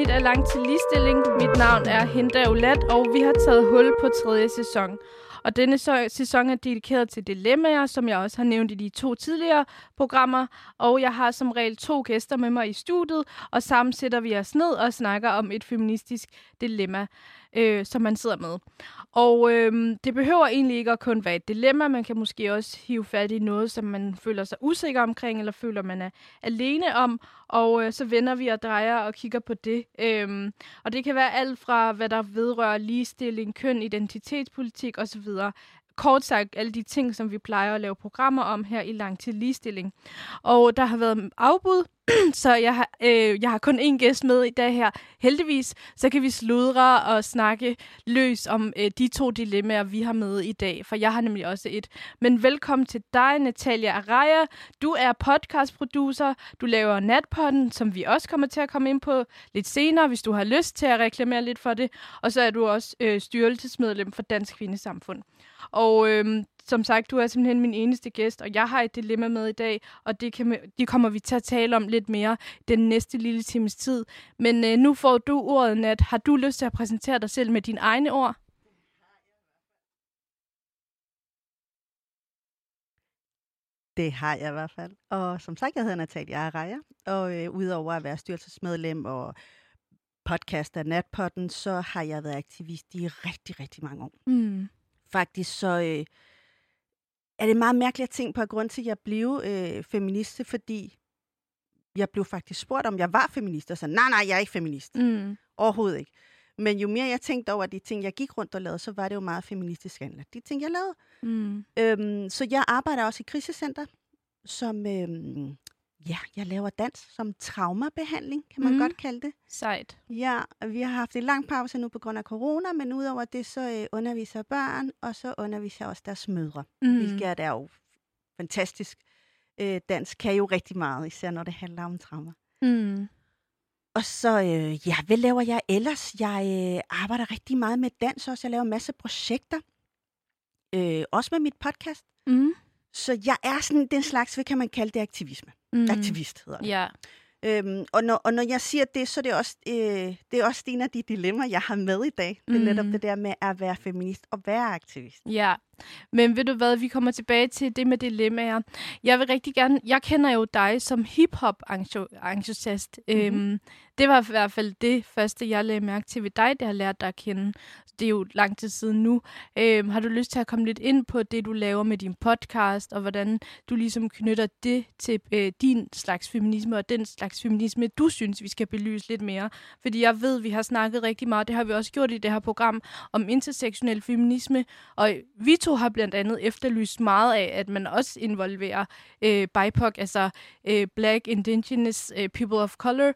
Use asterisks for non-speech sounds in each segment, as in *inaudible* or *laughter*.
Afsnit af Langt til Ligestilling. Mit navn er Hinda Ulat, og vi har taget hul på tredje sæson. Og denne sæson er dedikeret til dilemmaer, som jeg også har nævnt i de to tidligere programmer. Og jeg har som regel to gæster med mig i studiet, og sammen sætter vi os ned og snakker om et feministisk dilemma, øh, som man sidder med. Og øh, det behøver egentlig ikke at kun være et dilemma. Man kan måske også hive fat i noget, som man føler sig usikker omkring, eller føler, man er alene om. Og øh, så vender vi og drejer og kigger på det. Øhm, og det kan være alt fra, hvad der vedrører ligestilling, køn, identitetspolitik osv. Kort sagt, alle de ting, som vi plejer at lave programmer om her i Lang til Ligestilling. Og der har været afbud, *clears throat* så jeg har, øh, jeg har kun én gæst med i dag her. Heldigvis, så kan vi sludre og snakke løs om øh, de to dilemmaer, vi har med i dag, for jeg har nemlig også et. Men velkommen til dig, Natalia Araya. Du er podcastproducer, du laver Natpodden, som vi også kommer til at komme ind på lidt senere, hvis du har lyst til at reklamere lidt for det. Og så er du også øh, styrelsesmedlem for Dansk Kvindesamfund. Og øh, som sagt, du er simpelthen min eneste gæst, og jeg har et dilemma med i dag, og det, kan, det kommer vi til at tale om lidt mere den næste lille times tid. Men øh, nu får du ordet, Nat. Har du lyst til at præsentere dig selv med dine egne ord? Det har jeg i hvert fald. Og som sagt, jeg hedder Natalia Araya, og øh, udover at være styrelsesmedlem og podcaster Natpotten, så har jeg været aktivist i rigtig, rigtig mange år. Mm. Faktisk så øh, er det meget mærkeligt at tænke på, at grund til, at jeg blev øh, feminist, fordi jeg blev faktisk spurgt, om jeg var feminist, og så nej, nej, jeg er ikke feminist. Mm. Overhovedet ikke. Men jo mere jeg tænkte over de ting, jeg gik rundt og lavede, så var det jo meget feministisk handler. De ting, jeg lavede. Mm. Øhm, så jeg arbejder også i krisecenter, som, øhm, ja, jeg laver dans som traumabehandling, kan man Mhm. godt kalde det. Sejt. Ja, vi har haft en lang pause nu på grund af corona, men udover det, så øh, underviser børn, og så underviser jeg også deres mødre, Mm. mm. hvilket er jo fantastisk. Øh, dans kan jo rigtig meget, især når det handler om trauma. Mm. Og så, øh, ja, hvad laver jeg ellers? Jeg øh, arbejder rigtig meget med dans også. Jeg laver en masse projekter. Øh, også med mit podcast. Mm. Så jeg er sådan den slags, hvad kan man kalde det, aktivisme. Mm. Aktivist hedder det. Ja. Øhm, og, når, og når jeg siger det, så er det også, øh, det er også en af de dilemmaer, jeg har med i dag. Det er Mm. netop det der med at være feminist og være aktivist. Ja, men ved du hvad, vi kommer tilbage til det med dilemmaer. Jeg vil rigtig gerne, jeg kender jo dig som hip-hop entusiast. Mm-hmm. Øhm, det var i hvert fald det første, jeg lagde mærke til ved dig, det har lært dig at kende. Det er jo lang tid siden nu. Øhm, har du lyst til at komme lidt ind på det, du laver med din podcast, og hvordan du ligesom knytter det til øh, din slags feminisme, og den slags feminisme, du synes, vi skal belyse lidt mere? Fordi jeg ved, vi har snakket rigtig meget, det har vi også gjort i det her program, om intersektionel feminisme, og vi to har blandt andet efterlyst meget af, at man også involverer øh, BIPOC, altså øh, Black, Indigenous øh, People of Color,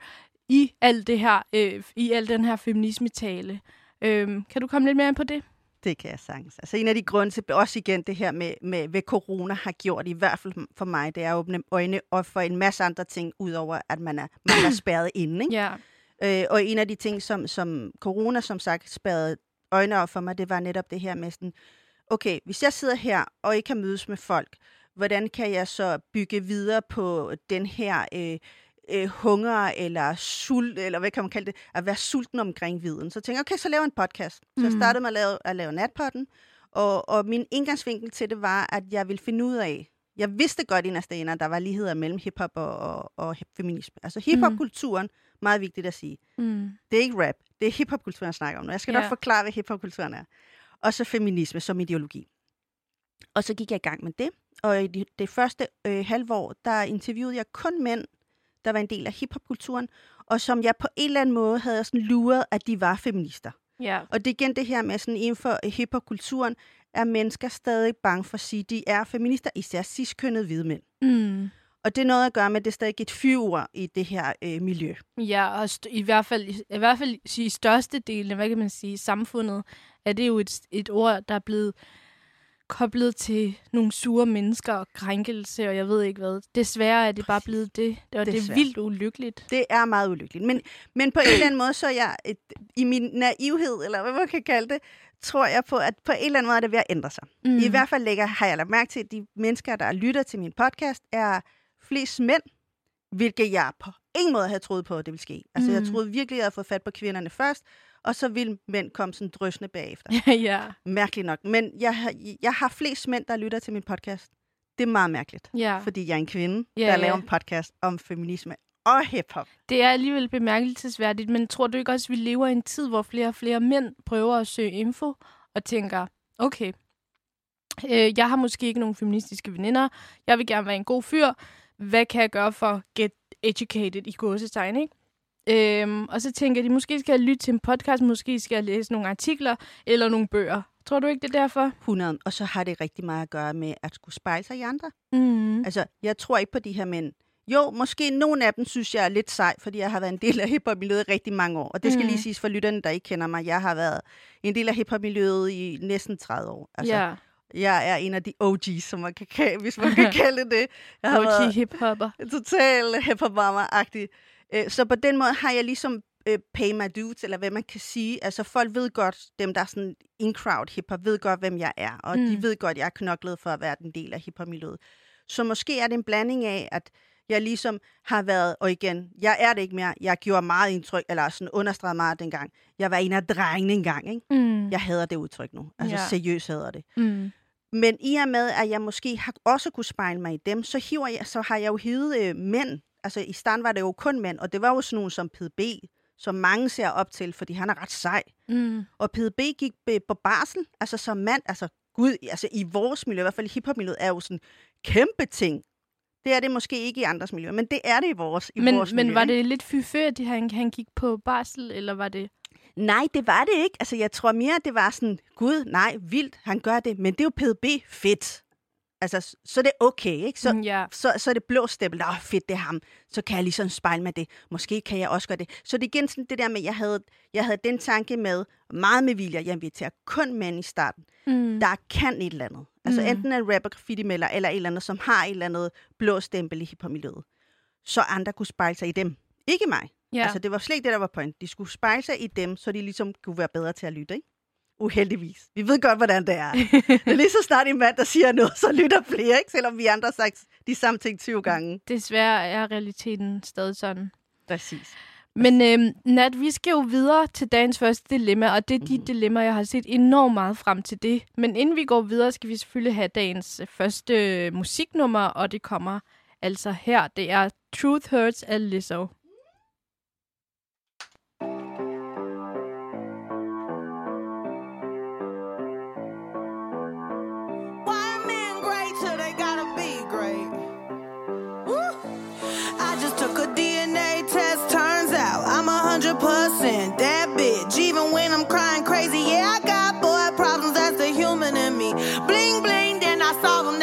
i alt det her, øh, i al den her feminisme-tale. Øh, kan du komme lidt mere ind på det? Det kan jeg sagtens. Altså en af de grunde til, også igen det her med, med, hvad corona har gjort, i hvert fald for mig, det er at åbne øjne op for en masse andre ting, udover at man er, man er spærret *clears throat* inde. Ikke? Ja. Øh, og en af de ting, som, som corona som sagt spærrede øjne op for mig, det var netop det her med sådan, okay, hvis jeg sidder her og ikke kan mødes med folk, hvordan kan jeg så bygge videre på den her øh, øh, hunger eller sult, eller hvad kan man kalde det, at være sulten omkring viden. Så tænkte jeg, okay, så laver en podcast. Så jeg Mm. startede med at lave, at lave natpotten, og, og min indgangsvinkel til det var, at jeg ville finde ud af, jeg vidste godt inderst inde, at der var ligheder mellem hiphop og, og, og feminisme. Altså hiphop-kulturen, meget vigtigt at sige. Mm. Det er ikke rap, det er hiphop-kulturen, jeg snakker om nu. Jeg skal Ja. nok forklare, hvad hiphop-kulturen er. Og så feminisme som ideologi. Og så gik jeg i gang med det. Og i det, det første øh, halvår, der interviewede jeg kun mænd, der var en del af hiphop-kulturen, og som jeg på en eller anden måde havde sådan luret, at de var feminister. Ja. Og det er igen det her med sådan inden for hiphop-kulturen, er mennesker stadig bange for at sige, at de er feminister, især ciskønnede hvide mænd. Mm. Og det er noget at gøre med, at det er stadig et fyver i det her øh, miljø. Ja, og i hvert fald i hvert fald i største delen, hvad kan man sige, samfundet, er det jo et, et ord, der er blevet koblet til nogle sure mennesker og krænkelse, og jeg ved ikke hvad. Desværre er det bare blevet det, og det er Desværre. vildt ulykkeligt. Det er meget ulykkeligt. Men, men på en eller anden måde, så er jeg et, i min naivhed, eller hvad man kan kalde det, tror jeg på, at på en eller anden måde er det ved at ændre sig. Mm. I hvert fald lægger, har jeg lagt mærke til, at de mennesker, der lytter til min podcast, er flest mænd, hvilket jeg på ingen måde havde troet på, at det ville ske. Altså, mm. jeg troede virkelig, at jeg havde fået fat på kvinderne først, og så ville mænd komme sådan drøsende bagefter. *laughs* ja, Mærkeligt nok. Men jeg, har- jeg har flest mænd, der lytter til min podcast. Det er meget mærkeligt, ja. fordi jeg er en kvinde, Ja, der laver en podcast om feminisme og hiphop. Det er alligevel bemærkelsesværdigt, men tror du ikke også, at vi lever i en tid, hvor flere og flere mænd prøver at søge info og tænker, okay, øh, jeg har måske ikke nogen feministiske veninder, jeg vil gerne være en god fyr, hvad kan jeg gøre for at get educated i gåsetegn, ikke? Øhm, og så tænker de, måske skal jeg lytte til en podcast, måske skal jeg læse nogle artikler eller nogle bøger. Tror du ikke, det er derfor? 100. Og så har det rigtig meget at gøre med at skulle spejle sig i andre. Mm. Altså, jeg tror ikke på de her mænd. Jo, måske nogle af dem synes jeg er lidt sej, fordi jeg har været en del af hiphop-miljøet i rigtig mange år. Og det skal Mm. lige siges for lytterne, der ikke kender mig. Jeg har været en del af hiphop-miljøet i næsten 30 år. Altså, ja, Jeg er en af de OG's, som man kan, kalde- hvis man kan *laughs* kalde det. Jeg har været hiphopper. total hiphop agtig Så på den måde har jeg ligesom øh, pay my dues, eller hvad man kan sige. Altså folk ved godt, dem der er sådan in-crowd hiphop, ved godt, hvem jeg er. Og mm. de ved godt, jeg er knoklet for at være den del af hiphop-miljøet. Så måske er det en blanding af, at jeg ligesom har været, og igen, jeg er det ikke mere, jeg gjorde meget indtryk, eller sådan understreget meget dengang. Jeg var en af drengene engang, ikke? Mm. Jeg hader det udtryk nu. Altså Ja. seriøst hader det. Mm. Men i og med, at jeg måske har også kunne spejle mig i dem, så, hiver jeg, så har jeg jo hivet øh, mænd. Altså i starten var det jo kun mænd, og det var jo sådan nogen som PDB, som mange ser op til, fordi han er ret sej. Mm. Og PDB gik øh, på barsel, altså som mand, altså gud, altså i vores miljø, i hvert fald i hiphop-miljøet, er jo sådan kæmpe ting. Det er det måske ikke i andres miljø, men det er det i vores, i Men, vores men miljø. var ikke? det lidt fy før, at han, han gik på barsel, eller var det... Nej, det var det ikke. Altså, jeg tror mere, det var sådan, gud, nej, vildt, han gør det, men det er jo PDB, fedt. Altså, så er det okay, ikke? Så, Mm, ja. så, så er det blå stempel, åh, fedt, det er ham. Så kan jeg ligesom spejle med det. Måske kan jeg også gøre det. Så det er igen sådan det der med, jeg havde, jeg havde den tanke med, meget med vilje, jeg inviterer kun mænd i starten, Mm. der kan et eller andet. Altså Mm. enten en rapper, graffiti-melder, eller et eller andet, som har et eller andet blå stempel i hiphop-miljøet. Så andre kunne spejle sig i dem. Ikke mig. Ja. Altså, det var slet ikke det, der var point. De skulle spejle sig i dem, så de ligesom kunne være bedre til at lytte, ikke? Uheldigvis. Vi ved godt, hvordan det er. *laughs* det er lige så snart en mand, der siger noget, så lytter flere, ikke? Selvom vi andre har sagt de samme ting 20 gange. Desværre er realiteten stadig sådan. Præcis. Men øhm, Nat, vi skal jo videre til dagens første dilemma, og det er Mhm. dit dilemma, jeg har set enormt meget frem til det. Men inden vi går videre, skal vi selvfølgelig have dagens øh, første øh, musiknummer, og det kommer altså her. Det er Truth Hurts af Lizzo. Bling bling, then I saw them,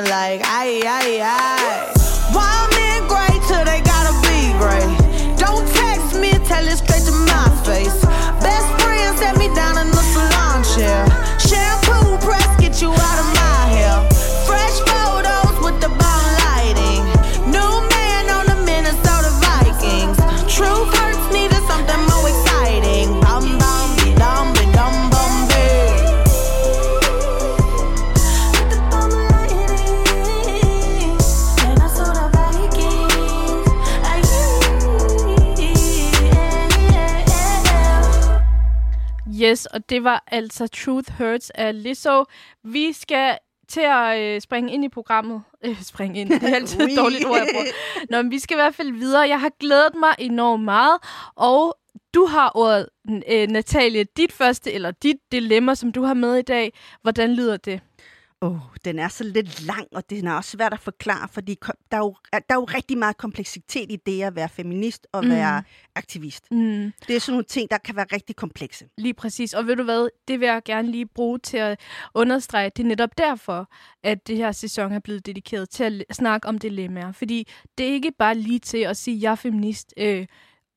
like aye, aye, aye. Wild Yes, og det var altså Truth Hurts af Lizzo. Vi skal til at øh, springe ind i programmet. *laughs* Øh, springe ind, det er altid et dårligt ord, jeg bruger. Nå, men vi skal i hvert fald videre. Jeg har glædet mig enormt meget, og du har ordet, øh, Natalie, dit første, eller dit dilemma, som du har med i dag. Hvordan lyder det? Oh, den er så lidt lang, og det er også svært at forklare, fordi der er, jo, der er jo rigtig meget kompleksitet i det at være feminist og Mm. være aktivist. Mm. Det er sådan nogle ting, der kan være rigtig komplekse. Lige præcis. Og ved du hvad, det vil jeg gerne lige bruge til at understrege. Det er netop derfor, at det her sæson er blevet dedikeret til at snakke om dilemmaer. Fordi det er ikke bare lige til at sige, at jeg er feminist, øh,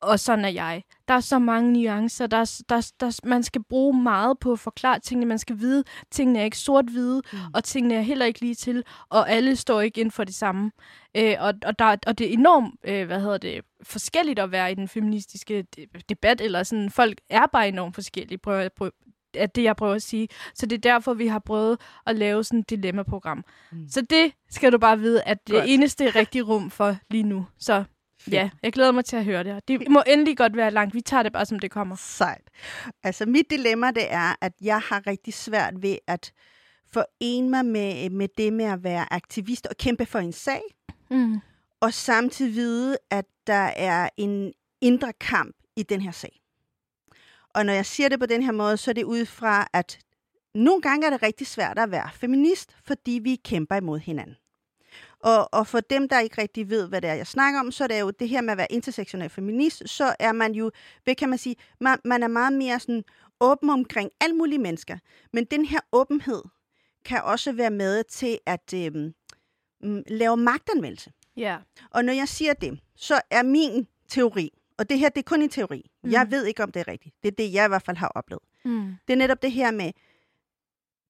og sådan er jeg. Der er så mange nuancer. Der er, der, der, man skal bruge meget på at forklare tingene. Man skal vide, at tingene er ikke sort-hvide, mm. og tingene er heller ikke lige til, og alle står ikke ind for det samme. Øh, og, og, der, og det er enormt, øh, hvad hedder det, forskelligt at være i den feministiske de- debat, eller sådan, folk er bare enormt forskellige, prøver jeg på, er det, jeg prøver at sige. Så det er derfor, vi har prøvet at lave sådan et dilemma-program. Mm. Så det skal du bare vide, at det Godt. eneste rigtige rum for lige nu. Så ja, jeg glæder mig til at høre det. Det må endelig godt være langt. Vi tager det bare, som det kommer. Sejt. Altså, mit dilemma, det er, at jeg har rigtig svært ved at forene mig med, med det med at være aktivist og kæmpe for en sag, Mm. og samtidig vide, at der er en indre kamp i den her sag. Og når jeg siger det på den her måde, så er det ud fra, at nogle gange er det rigtig svært at være feminist, fordi vi kæmper imod hinanden. Og, og for dem, der ikke rigtig ved, hvad det er, jeg snakker om, så er det jo det her med at være intersektionel feminist, så er man jo, hvad kan man sige, man, man er meget mere sådan åben omkring alle mulige mennesker. Men den her åbenhed kan også være med til at mm, lave magtanvendelse. Ja. Og når jeg siger det, så er min teori, og det her det er kun en teori, mm. jeg ved ikke, om det er rigtigt. Det er det, jeg i hvert fald har oplevet. Mm. Det er netop det her med,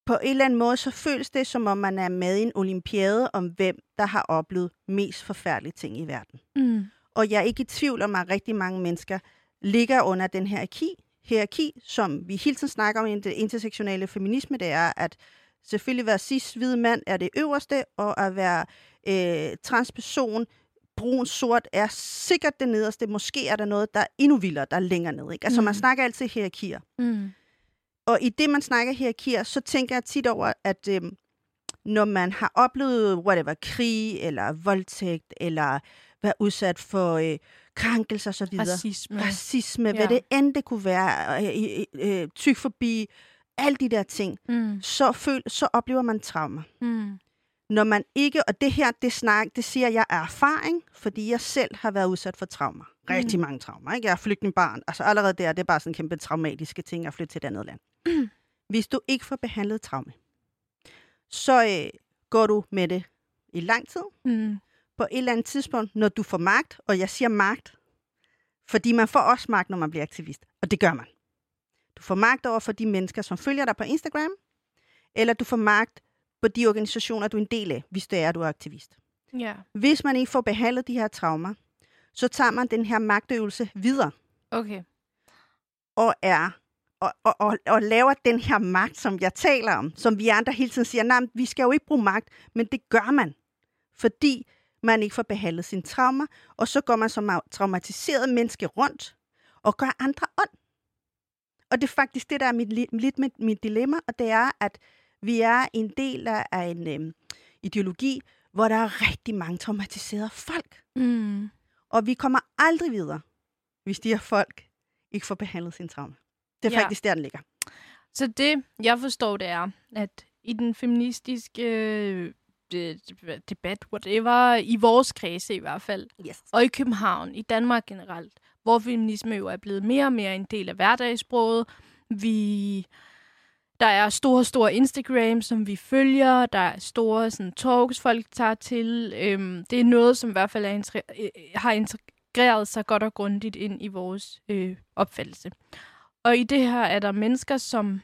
på en eller anden måde, så føles det, som om man er med i en olympiade om, hvem der har oplevet mest forfærdelige ting i verden. Mm. Og jeg er ikke i tvivl om, at rigtig mange mennesker ligger under den her hierarki, hierarki som vi hele tiden snakker om i det intersektionelle feminisme, det er, at selvfølgelig være cis-hvid mand er det øverste, og at være øh, transperson, brun, sort, er sikkert det nederste. Måske er der noget, der er endnu vildere, der er længere ned. Ikke? Altså, mm. man snakker altid hierarkier. Mm. Og i det, man snakker hierarkier, så tænker jeg tit over, at øhm, når man har oplevet whatever, krig, eller voldtægt, eller været udsat for øh, krænkelser osv., Racisme. racisme, Ja. hvad det end det kunne være, øh, øh, øh, tykfobi, alle de der ting, Mm. så, føl, så oplever man traumer. Mm. Når man ikke, og det her, det, snak, det siger jeg er erfaring, fordi jeg selv har været udsat for traumer. Rigtig mange traumer. Ikke? Jeg er flygtningebarn. Altså allerede der, det er bare sådan kæmpe traumatiske ting at flytte til et andet land. Hvis du ikke får behandlet traume, så øh, går du med det i lang tid. Mm. På et eller andet tidspunkt, når du får magt, og jeg siger magt, fordi man får også magt, når man bliver aktivist. Og det gør man. Du får magt over for de mennesker, som følger dig på Instagram, eller du får magt på de organisationer, du er en del af, hvis det er, du er aktivist. Ja. Hvis man ikke får behandlet de her traumer, så tager man den her magtøvelse videre Okay. og er og, og, og, og laver den her magt, som jeg taler om, som vi andre hele tiden siger, nej, vi skal jo ikke bruge magt, men det gør man, fordi man ikke får behandlet sine traumer, og så går man som au- traumatiseret menneske rundt og gør andre ondt. Og det er faktisk det, der er mit, li- lidt mit, mit dilemma, og det er, at vi er en del af, en øhm, ideologi, hvor der er rigtig mange traumatiserede folk. Mm. Og vi kommer aldrig videre, hvis de her folk ikke får behandlet sin traume. Det er Ja. faktisk der, den ligger. Så det, jeg forstår, det er, at i den feministiske øh, de- debat, whatever, i vores kredse i hvert fald, Yes. og i København, i Danmark generelt, hvor feminisme jo er blevet mere og mere en del af hverdagssproget. Vi, der er store, store Instagram, som vi følger. Der er store sådan, talks, folk tager til. Øhm, det er noget, som i hvert fald er inter- øh, har integreret sig godt og grundigt ind i vores øh, opfattelse. Og i det her er der mennesker, som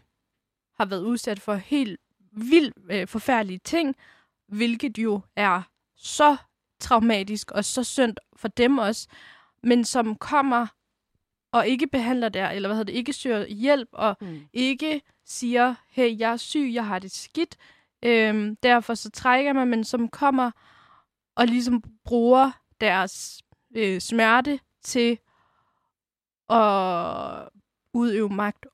har været udsat for helt vildt øh, forfærdelige ting, hvilket jo er så traumatisk og så synd for dem også, men som kommer og ikke behandler der, eller hvad hedder det, ikke søger hjælp, og Mm. ikke siger, hey, jeg er syg, jeg har det skidt, øhm, derfor så trækker man, men som kommer og ligesom bruger deres øh, smerte til at udøve magt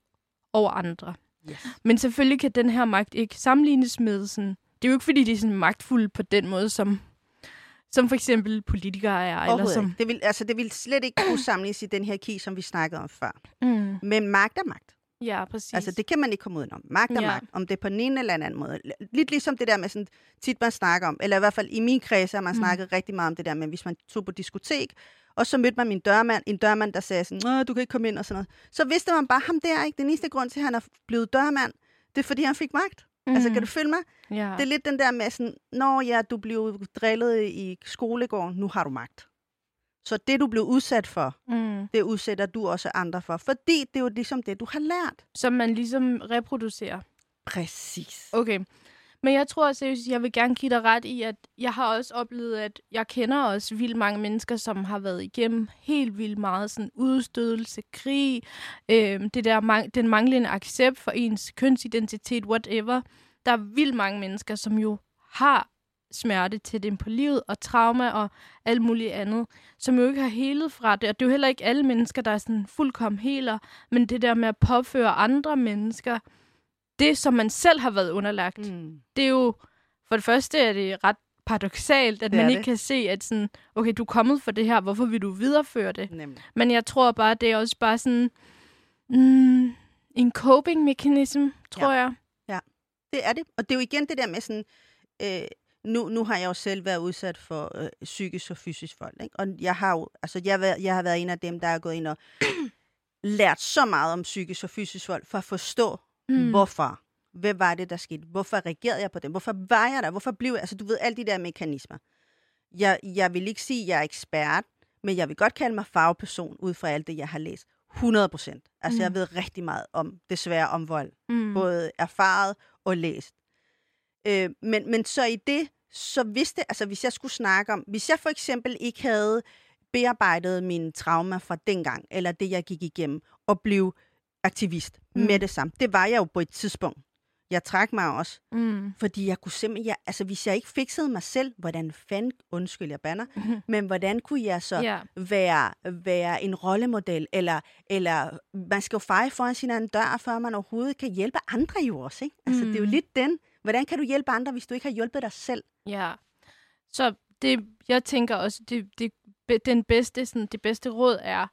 over andre. Yes. Men selvfølgelig kan den her magt ikke sammenlignes med sådan... Det er jo ikke, fordi de er sådan magtfulde på den måde, som, som for eksempel politikere er. Eller som, ikke. Det vil, altså, det vil slet ikke kunne sammenlignes i den her key, som vi snakkede om før. mm, Men magt er magt. ja, præcis. Altså, det kan man ikke komme udenom. Magt er Ja. magt. Om det er på den ene eller anden måde. Lidt ligesom det der med sådan, tit man snakker om, eller i hvert fald i min kreds har man Mm. snakket rigtig meget om det der med, hvis man tog på diskotek, og så mødte man min dørmand, en dørmand, der sagde sådan, du kan ikke komme ind og sådan noget. Så vidste man bare, ham der er ikke den eneste grund til, at han er blevet dørmand. Det er, fordi han fik magt. Mm. Altså, kan du følge mig? Ja. Det er lidt den der med sådan, når ja, du blev drillet i skolegården, nu har du magt. Så det, du blev udsat for, mm. det udsætter du også andre for. Fordi det er jo ligesom det, du har lært. Som man ligesom reproducerer. Præcis. Okay. Men jeg tror seriøst, jeg vil gerne give dig ret i, at jeg har også oplevet, at jeg kender også vildt mange mennesker, som har været igennem helt vildt meget sådan udstødelse, krig, øh, det der mang- den manglende accept for ens kønsidentitet, whatever. Der er vildt mange mennesker, som jo har smerte til dem på livet, og trauma og alt muligt andet, som jo ikke har helet fra det. Og det er jo heller ikke alle mennesker, der er sådan fuldkommen heler, men det der med at påføre andre mennesker det, som man selv har været underlagt, Mm. det er jo, for det første er det ret paradoxalt, at Det man ikke det. kan se, at sådan, okay, du er kommet for det her, hvorfor vil du videreføre det? Nemlig. Men jeg tror bare, det er også bare sådan, mm, en coping mechanism, tror jeg. Det er det. Og det er jo igen det der med sådan... Øh, nu, nu har jeg jo selv været udsat for øh, psykisk og fysisk vold. Ikke? Og jeg har jo, altså jeg, jeg har været en af dem, der er gået ind og *clears throat* lært så meget om psykisk og fysisk vold, for at forstå, mm. hvorfor. Hvad var det, der skete? Hvorfor reagerede jeg på det? Hvorfor var jeg der? Hvorfor blev jeg? Altså, du ved, alle de der mekanismer. Jeg, jeg vil ikke sige, at jeg er ekspert, men jeg vil godt kalde mig fagperson, ud fra alt det, jeg har læst. 100 procent. Altså, Mm. jeg ved rigtig meget om, desværre, om vold. Mm. Både erfaret og læst. Øh, men, men så i det, så vidste altså hvis jeg skulle snakke om, hvis jeg for eksempel ikke havde bearbejdet mine traumer fra dengang, eller det, jeg gik igennem, og blev aktivist mm. med det samme. Det var jeg jo på et tidspunkt. Jeg trak mig også, Mm. fordi jeg kunne simpelthen, jeg, altså hvis jeg ikke fikset mig selv, hvordan fanden, undskyld, jeg banner, Mhm. men hvordan kunne jeg så Ja. være, være en rollemodel, eller, eller man skal jo feje foran sin anden dør, før man overhovedet kan hjælpe andre jo også, ikke? Altså, mm. det er jo Mm. lidt den. Hvordan kan du hjælpe andre, hvis du ikke har hjulpet dig selv? Ja. Så det, jeg tænker også, det, det, den bedste, sådan, det bedste råd er,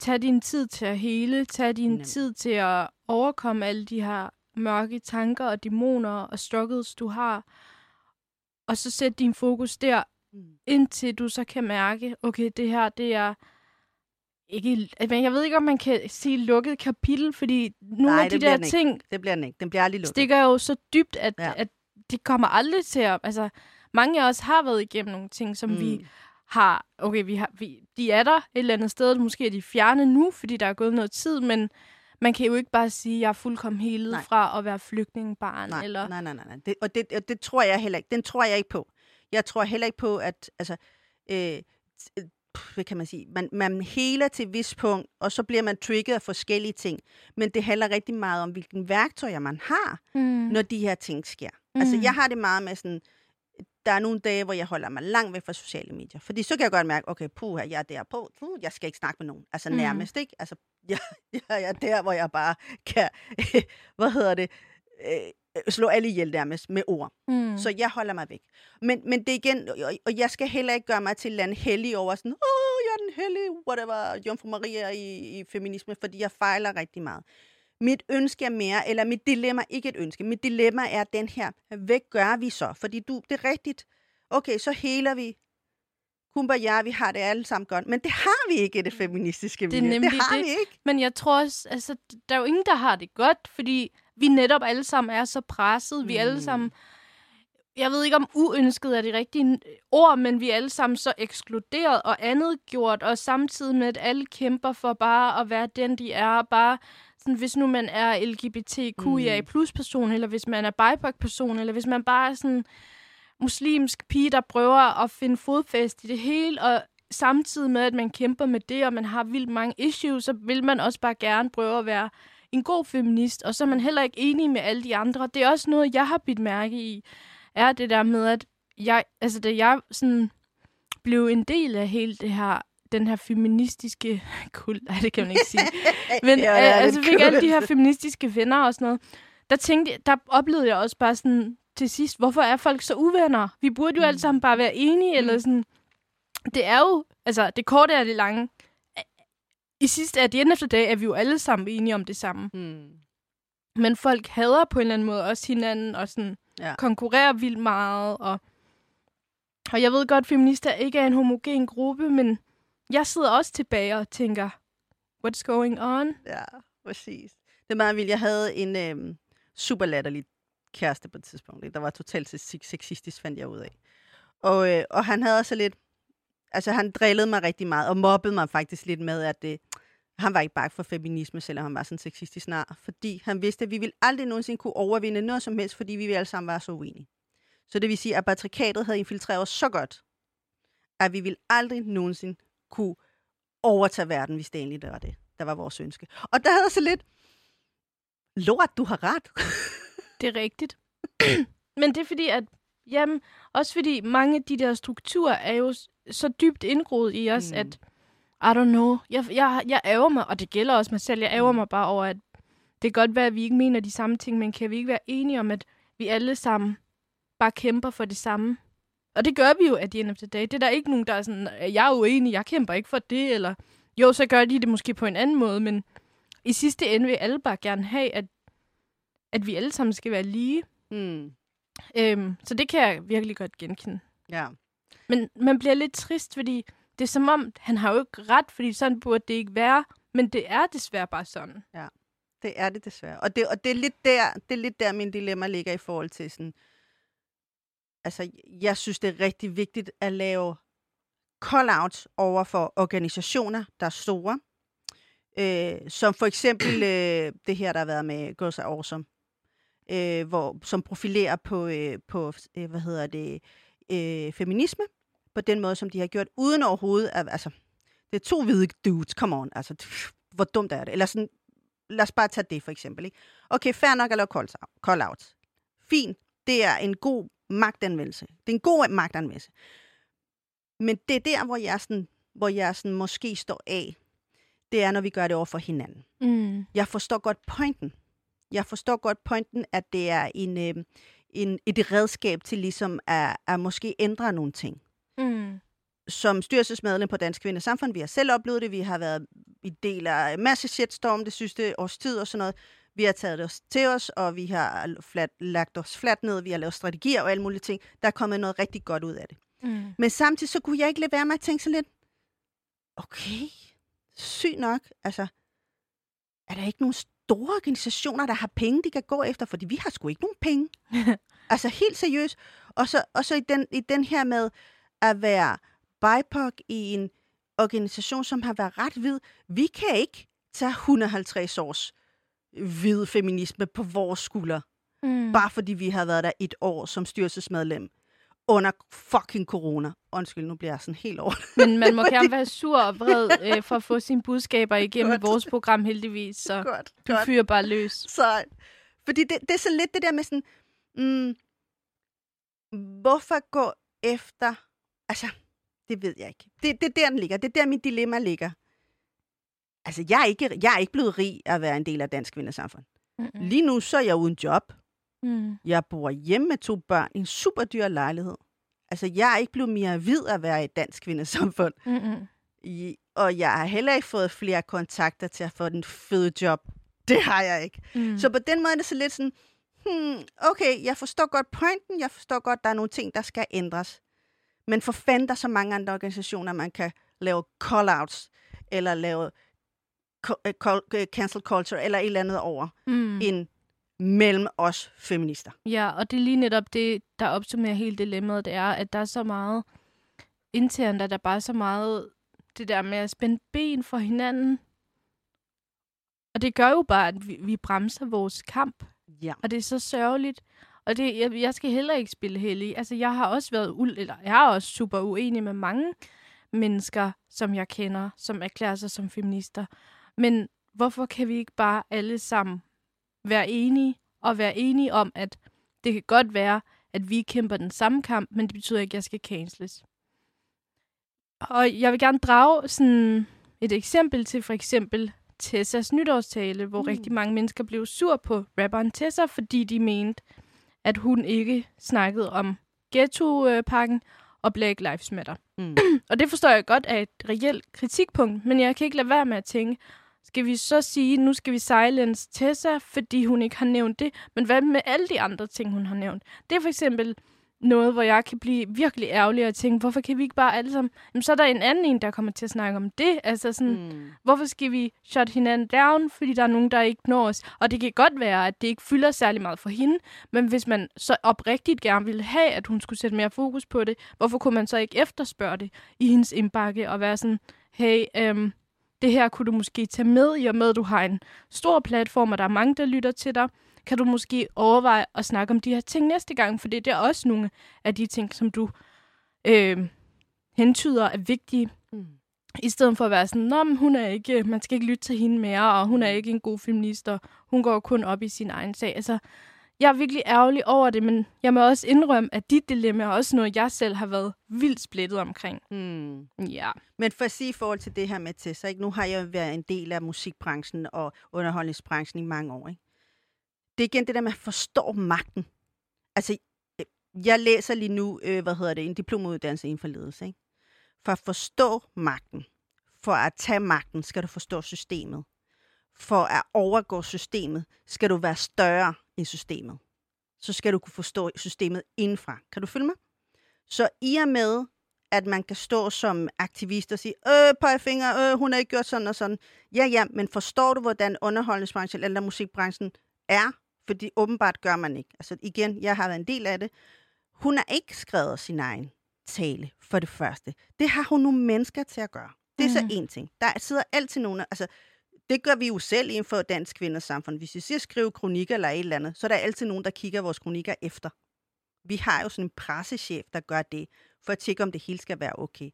tag din tid til at hele, tag din Nemlig. tid til at overkomme alle de her mørke tanker og dæmoner og struggles, du har. Og så sæt din fokus der, Mm. indtil du så kan mærke, okay, det her, det er ikke... Men jeg ved ikke, om man kan sige lukket kapitel, fordi nogle Nej, af de der den ikke. ting, Det bliver den ikke. Den bliver aldrig lukket. stikker jo så dybt, at, ja. At det kommer aldrig til at... Altså, mange af os har været igennem nogle ting, som mm. vi har... Okay, vi har, vi, de er der et eller andet sted. Måske er de fjerne nu, fordi der er gået noget tid, men man kan jo ikke bare sige, at jeg er fuldkommen helet Nej. fra at være flygtningebarn. Nej, eller, nej, nej, nej. nej. Det, og det, og det tror jeg heller ikke. Den tror jeg ikke på. Jeg tror heller ikke på, at altså, øh, øh, hvad kan man sige, man, man heler til et vis punkt, og så bliver man trigget af forskellige ting. Men det handler rigtig meget om, hvilken værktøjer man har, mm. når de her ting sker. Mm. Altså, Mm. jeg har det meget med sådan, der er nogle dage, hvor jeg holder mig langt væk fra sociale medier. Fordi så kan jeg godt mærke, okay, puha, jeg er der på, puh, jeg skal ikke snakke med nogen. Altså Mm. nærmest, ikke? Altså, *laughs* jeg, jeg er der, hvor jeg bare kan, *laughs* hvad hedder det, øh, slå alle ihjel nærmest med ord. Mm. Så jeg holder mig væk. Men, men det er igen, og, og jeg skal heller ikke gøre mig til en hellig over sådan, åh, jeg er den hellige, whatever, Jomfru Maria i, i feminisme, fordi jeg fejler rigtig meget. Mit ønske er mere, eller mit dilemma, ikke et ønske, mit dilemma er den her, hvad gør vi så? Fordi du, det er rigtigt, okay, så heler vi, kumbaya, vi har det alle sammen godt, men det har vi ikke i det feministiske Det er miljø. nemlig det har det. vi ikke. Men jeg tror også, altså, der er jo ingen, der har det godt, fordi vi netop alle sammen er så presset. Vi er alle Mm. sammen, jeg ved ikke om uønsket er det rigtige ord, men vi er alle sammen så ekskluderet og andet gjort, og samtidig med, at alle kæmper for bare at være den, de er. Bare sådan, hvis nu man er LGBTQIA plus person, eller hvis man er BIPOC-person, eller hvis man bare er sådan muslimsk pige, der prøver at finde fodfæste i det hele, og samtidig med, at man kæmper med det, og man har vildt mange issues, så vil man også bare gerne prøve at være en god feminist, og så er man heller ikke enig med alle de andre. Det er også noget, jeg har bidt mærke i, er det der med, at jeg, altså da jeg sådan blev en del af hele det her, den her feministiske *laughs* kult, nej, det kan man ikke sige, *laughs* men Ja, ja, er altså fik alle de her feministiske venner og sådan noget, der tænkte der oplevede jeg også bare sådan til sidst, hvorfor er folk så uvenner? Vi burde jo mm. alle sammen bare være enige, eller sådan. Det er jo, altså det korte er det lange. I sidste af the end of the day er vi jo alle sammen enige om det samme. Hmm. Men folk hader på en eller anden måde også hinanden, og sådan Ja. konkurrerer vildt meget. Og, og jeg ved godt, at feminister ikke er en homogen gruppe, men jeg sidder også tilbage og tænker, what's going on? Ja, præcis. Det er meget vildt. Jeg havde en øhm, super latterlig kæreste på et tidspunkt, der var totalt sexistisk, fandt jeg ud af. Og, øh, og han havde også lidt... Altså, han drillede mig rigtig meget, og mobbede mig faktisk lidt med, at det, han var ikke bare for feminisme, selvom han var sådan sexistisk snar. Fordi han vidste, at vi ville aldrig nogensinde kunne overvinde noget som helst, fordi vi alle sammen var så uenige. Så det vil sige, at patriarkatet havde infiltreret os så godt, at vi ville aldrig nogensinde kunne overtage verden, hvis det egentlig var det, der var vores ønske. Og der havde jeg så lidt, lort, du har ret. Det er rigtigt. *clears throat* Men det er fordi, at jamen, også fordi mange af de der strukturer er jo så dybt indgroet i os, Mm. mm. at I don't know. Jeg, jeg, jeg ærger mig, og det gælder også mig selv, jeg ærger Mm. mig bare over, at det kan godt være, at vi ikke mener de samme ting, men kan vi ikke være enige om, at vi alle sammen bare kæmper for det samme? Og det gør vi jo at the end of the day. Det er der ikke nogen, der er sådan, jeg er uenig, jeg kæmper ikke for det, eller jo, så gør de det måske på en anden måde, men i sidste ende vil alle bare gerne have, at, at vi alle sammen skal være lige. Hmm. Øhm, så det kan jeg virkelig godt genkende. Ja. Men man bliver lidt trist, fordi det er som om, han har jo ikke ret, fordi sådan burde det ikke være. Men det er desværre bare sådan. Det er det desværre. Og det, og det, er lidt der, det er lidt der, min dilemma ligger i forhold til sådan... Altså, jeg synes, det er rigtig vigtigt at lave call-outs over for organisationer, der er store. Øh, som for eksempel *clears throat* øh, det her, der har været med Girls Are Awesome. Øh, hvor, som profilerer på, øh, på øh, hvad hedder det, øh, feminisme. På den måde, som de har gjort, uden overhovedet at, altså, det er to hvide dudes, come on, altså, hvor dumt er det? Eller sådan, lad os bare tage det for eksempel. Ikke? Okay, fair nok at lave call- call-outs. Fint, det er en god magtanvendelse. Det er en god magtanvendelse. Men det er der, hvor jeg, sådan, hvor jeg sådan måske står af. Det er, når vi gør det over for hinanden. Mm. Jeg forstår godt pointen. Jeg forstår godt pointen, at det er en, øh, en, et redskab til ligesom at, at måske ændre nogle ting Mm. som styrelsesmedlem på Dansk Kvinde Samfund, vi har selv oplevet det, vi har været i del af masse shitstorm det sidste års tid og sådan noget. Vi har taget det os til os, og vi har flat, lagt os fladt ned, vi har lavet strategier og alle mulige ting. Der er kommet noget rigtig godt ud af det. Mm. Men samtidig så kunne jeg ikke lade være med at tænke så lidt, okay, sygt nok, altså, er der ikke nogen store organisationer, der har penge, de kan gå efter, fordi vi har sgu ikke nogen penge. *laughs* altså helt seriøst. Og så, og så i, den, i den her med at være BIPOC i en organisation, som har været ret hvid. Vi kan ikke tage 150 års hvid feminisme på vores skulder, Mm. bare fordi vi har været der et år som styrelsesmedlem under fucking corona. Undskyld, nu bliver jeg sådan helt over. Men man *laughs* må gerne være sur og vred øh, for at få sine budskaber igennem Godt. vores program heldigvis. Så Godt, du fyrer bare løs. Så, fordi det, det er så lidt det der med sådan, mm, hvorfor gå efter, altså, det ved jeg ikke. Det, det er der, den ligger. Det er der, mit dilemma ligger. Altså, jeg er ikke, jeg er ikke blevet rig at være en del af dansk kvindesamfund. Mm. Lige nu, så er jeg uden job. Mm. Jeg bor hjemme med to børn i en super dyr lejlighed. Altså, jeg er ikke blevet mere hvid af at være i et dansk kvindesamfund. Mm. I, og jeg har heller ikke fået flere kontakter til at få den fede job Det har jeg ikke. Mm. Så på den måde er det så lidt sådan, hmm, okay, jeg forstår godt pointen, jeg forstår godt, der er nogle ting, der skal ændres. Men for fanden, der er så mange andre organisationer, man kan lave call-outs, eller lave co- øh, call- øh, cancel culture, eller et eller andet over, mm. end mellem os feminister. Ja, og det er lige netop det, der opsummerer hele dilemmaet, det er, at der er så meget internt, at der bare er så meget det der med at spænde ben for hinanden. Og det gør jo bare, at vi, vi bremser vores kamp. Ja. Og det er så sørgeligt. Og det, jeg, jeg skal heller ikke spille heldig. Altså, jeg har også været, ul- eller jeg er også super uenig med mange mennesker, som jeg kender, som erklærer sig som feminister. Men hvorfor kan vi ikke bare alle sammen være enige, og være enige om, at det kan godt være, at vi kæmper den samme kamp, men det betyder ikke, at jeg skal canceles. Og jeg vil gerne drage sådan et eksempel til for eksempel Tessas nytårstale, hvor mm. rigtig mange mennesker blev sur på rapperen Tessa, fordi de mente, at hun ikke snakkede om ghetto-pakken og Black Lives Matter. Mm. *clears throat* Og det forstår jeg godt er et reelt kritikpunkt, men jeg kan ikke lade være med at tænke, skal vi så sige, nu skal vi silence Tessa, fordi hun ikke har nævnt det, men hvad med alle de andre ting, hun har nævnt? Det er for eksempel noget, hvor jeg kan blive virkelig ærgerlig og tænke, hvorfor kan vi ikke bare alle sammen... Jamen, så er der en anden en, der kommer til at snakke om det. Altså sådan, Mm. hvorfor skal vi shut hinanden down, fordi der er nogen, der ikke når os? Og det kan godt være, at det ikke fylder særlig meget for hende, men hvis man så oprigtigt gerne ville have, at hun skulle sætte mere fokus på det, hvorfor kunne man så ikke efterspørge det i hendes indbakke og være sådan, hey, øhm, det her kunne du måske tage med, i og med, at du har en stor platform, og der er mange, der lytter til dig. Kan du måske overveje at snakke om de her ting næste gang, for det er også nogle af de ting, som du øh, hentyder er vigtige. Mm. I stedet for at være sådan, Nå, men hun er ikke, man skal ikke lytte til hende mere, og hun er ikke en god feminist, og hun går kun op i sin egen sag. Altså, jeg er virkelig ærgerlig over det, men jeg må også indrømme, at dit dilemma er også noget, jeg selv har været vildt splittet omkring. Mm. Ja. Men for at sige i forhold til det her med Tessa, ikke? nu har jeg været en del af musikbranchen og underholdningsbranchen i mange år. Ikke? Det er igen det der med at forstå magten. Altså, øh, jeg læser lige nu, øh, hvad hedder det, en diplomuddannelse inden for ledelse. Ikke? For at forstå magten, for at tage magten, skal du forstå systemet. For at overgå systemet, skal du være større end systemet. Så skal du kunne forstå systemet indenfra. Kan du følge mig? Så i og med, at man kan stå som aktivist og sige, øh, pegefinger, øh, hun har ikke gjort sådan og sådan. Ja, ja, men forstår du, hvordan underholdningsbranchen eller musikbranchen er? Fordi åbenbart gør man ikke. Altså igen, jeg har været en del af det. Hun har ikke skrevet sin egen tale, for det første. Det har hun nogle mennesker til at gøre. Det er mm. så en ting. Der sidder altid nogen, altså det gør vi jo selv inden for dansk kvinders samfund. Hvis vi siger skrive kronikker eller et eller andet, så er der altid nogen, der kigger vores kronikker efter. Vi har jo sådan en pressechef, der gør det, for at tjekke, om det hele skal være okay.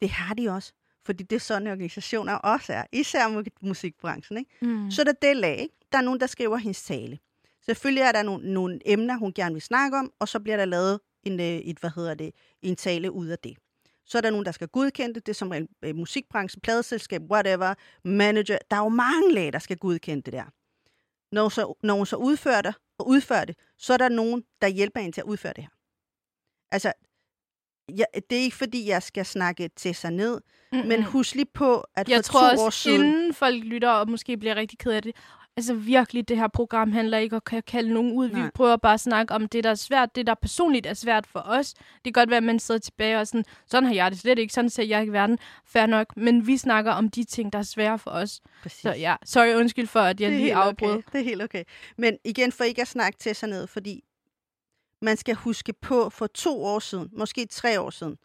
Det har de også, fordi det er sådan, organisationer også er, især mu- musikbranchen. Ikke? Mm. Så er der det lag, ikke? Der er nogen, der skriver hendes tale. Selvfølgelig er der nogle, nogle emner, hun gerne vil snakke om, og så bliver der lavet en, øh, et, hvad hedder det, en tale ud af det. Så er der nogen, der skal godkende det. Det er som regel øh, musikbranchen, pladeselskab, whatever, manager. Der er jo mange lag, der skal godkende det der. Når hun så, når hun så udfører det, og udfører det, så er der nogen, der hjælper hende til at udføre det her. Altså, ja, det er ikke fordi, jeg skal snakke til sig ned, Mm-mm. men husk lige på, at jeg for tror to også, år siden... inden folk lytter og måske bliver rigtig ked af det, altså virkelig, det her program handler ikke om at kalde nogen ud. Nej. Vi prøver bare at snakke om det, der er svært, det, der personligt er svært for os. Det kan godt være, at man sidder tilbage og sådan, sådan har jeg det slet ikke, sådan ser jeg ikke i verden. Fair nok, men vi snakker om de ting, der er svære for os. Præcis. Så ja, sorry, undskyld for, at jeg lige afbrød. Okay. Det er helt okay. Men igen, for ikke at snakke til sig ned, fordi man skal huske på, for to år siden, måske tre år siden,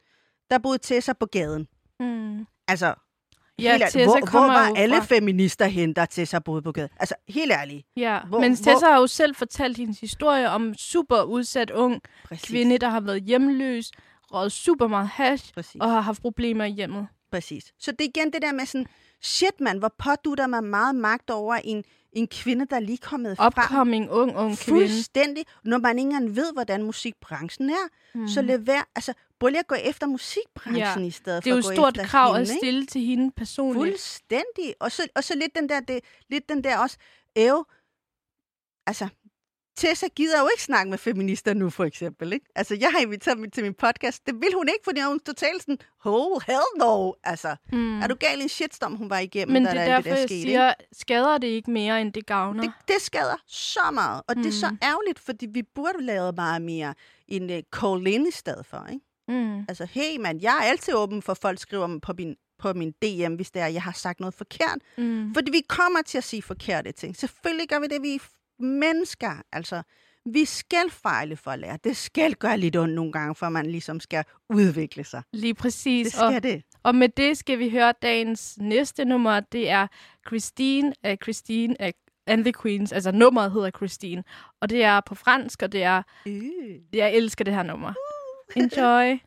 der boede Tessa på gaden. Mm. Altså, Ja, helt Tessa hvor, hvor var alle fra- feminister hen, der Tessa boede på gaden? Altså, helt ærligt. Ja, Hvor- hvor, men hvor- Tessa har jo selv fortalt hendes historie om super udsat ung Præcis. kvinde, der har været hjemløs, røget super meget hash Præcis. og har haft problemer i hjemmet. Præcis. Så det er igen det der med sådan, shit mand, hvor pådutter man meget magt over en, en kvinde, der er lige kommet frem. Upcoming, ung, ung kvinde. Fuldstændig. Når man ikke engang ved, hvordan musikbranchen er, mm. så lad være, altså, prøv lige at gå efter musikbranchen Ja. i stedet Det er for jo et stort krav hende, at ikke? stille til hende personligt. Fuldstændig. Og så, og så lidt den der, det, lidt den der også, æv, altså, Tessa gider jo ikke snakke med feminister nu, for eksempel. Ikke? Altså, jeg har inviteret mig til min podcast. Det vil hun ikke, fordi hun totalt sådan, oh, hell no. Altså, mm. er du gal i en shitstorm, hun var igennem, Men da det er der derfor, det der jeg skete, siger, skader det ikke mere, end det gavner? det, det skader så meget, og mm. det er så ærgerligt, fordi vi burde lave meget mere en uh, call in i stedet for, ikke? Mm. Altså, hey mand, jeg er altid åben for, at folk skriver på min, på min DM, hvis det er, jeg har sagt noget forkert. Mm. Fordi vi kommer til at sige forkerte ting. Selvfølgelig gør vi det, vi er mennesker. Altså, vi skal fejle for at lære. Det skal gøre lidt ondt nogle gange, for man ligesom skal udvikle sig. Lige præcis. Det skal og, det. og med det skal vi høre dagens næste nummer. Det er Christine af Christine af and the Queens. Altså nummeret hedder Christine. Og det er på fransk, og det er... Øh. Jeg elsker det her nummer. Enjoy.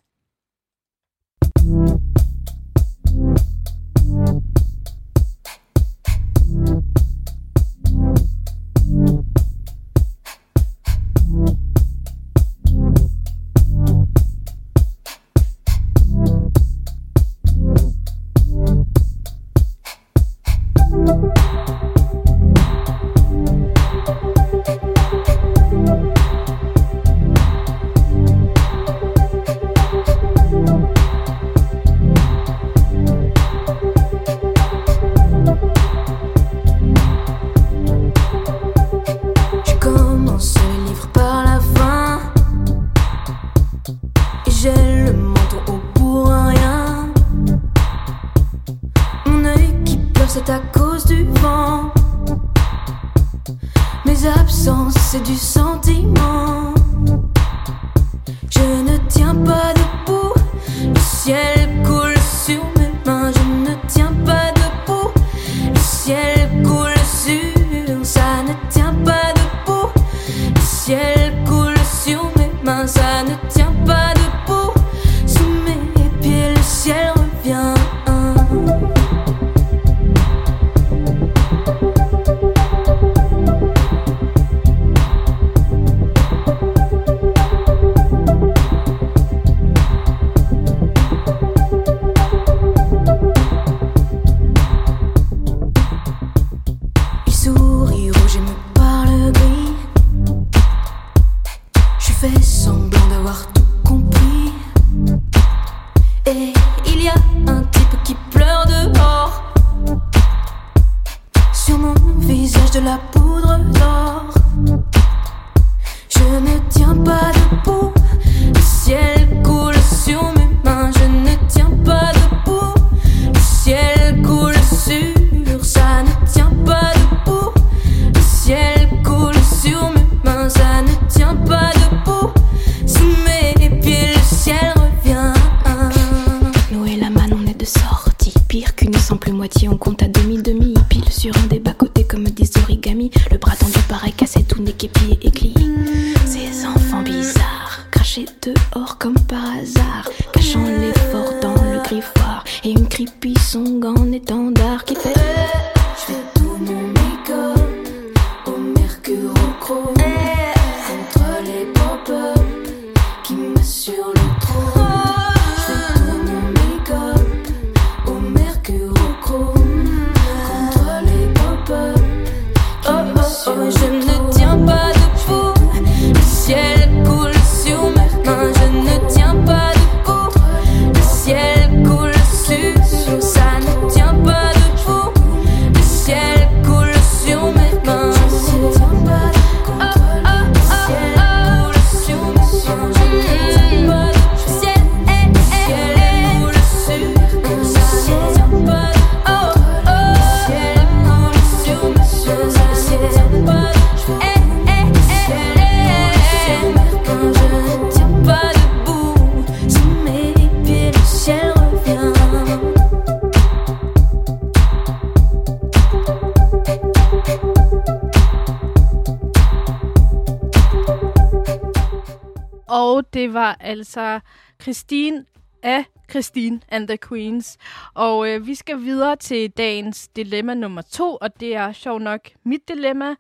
Var altså Christine af Christine and the Queens. Og øh, vi skal videre til dagens dilemma nummer to, og det er sjov nok mit dilemma.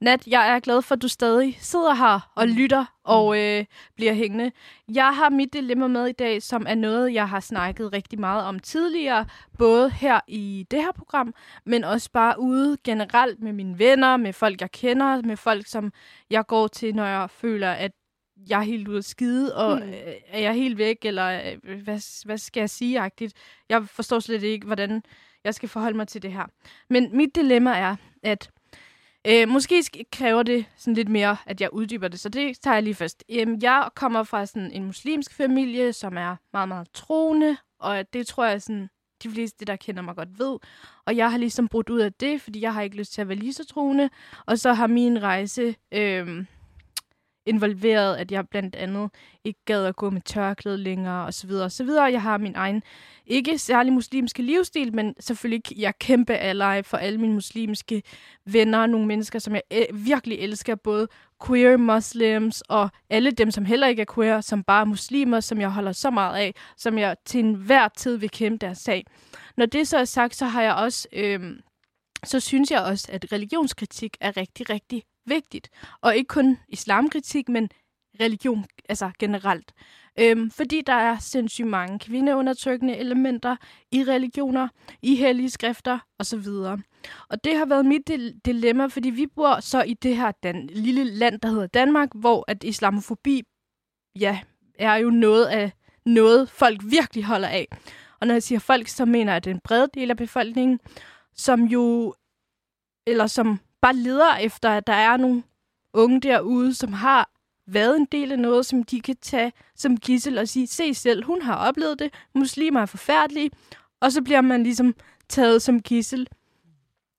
Nat, jeg er glad for, at du stadig sidder her og lytter og øh, bliver hængende. Jeg har mit dilemma med i dag, som er noget, jeg har snakket rigtig meget om tidligere, både her i det her program, men også bare ude generelt med mine venner, med folk, jeg kender, med folk, som jeg går til, når jeg føler, at jeg er helt ude at skide, og mm. er jeg helt væk, eller øh, hvad, hvad skal jeg sige-agtigt. Jeg forstår slet ikke, hvordan jeg skal forholde mig til det her. Men mit dilemma er, at øh, måske sk- kræver det sådan lidt mere, at jeg uddyber det, så det tager jeg lige først. Øhm, jeg kommer fra sådan en muslimsk familie, som er meget, meget troende, og det tror jeg sådan, de fleste, der kender mig godt ved. Og jeg har ligesom brudt ud af det, fordi jeg har ikke lyst til at være lige så troende. Og så har min rejse øh, involveret, at jeg blandt andet ikke gad at gå med tørklæde længere, og så videre, og så videre. Jeg har min egen, ikke særlig muslimske livsstil, men selvfølgelig, jeg kæmpe ally for alle mine muslimske venner, nogle mennesker, som jeg virkelig elsker, både queer muslims og alle dem, som heller ikke er queer, som bare er muslimer, som jeg holder så meget af, som jeg til enhver tid vil kæmpe deres sag. Når det så er sagt, så har jeg også, øh, så synes jeg også, at religionskritik er rigtig, rigtig vigtigt. Og ikke kun islamkritik, men religion altså generelt. Øhm, fordi der er sindssygt mange kvindeundertrykkende elementer i religioner, i hellige skrifter osv. Og det har været mit dilemma, fordi vi bor så i det her dan- lille land, der hedder Danmark, hvor at islamofobi ja, er jo noget af noget, folk virkelig holder af. Og når jeg siger folk, så mener jeg, at brede en bred del af befolkningen, som jo, eller som bare leder efter, at der er nogle unge derude, som har været en del af noget, som de kan tage som gissel og sige, se selv, hun har oplevet det, muslimer er forfærdelige, og så bliver man ligesom taget som gissel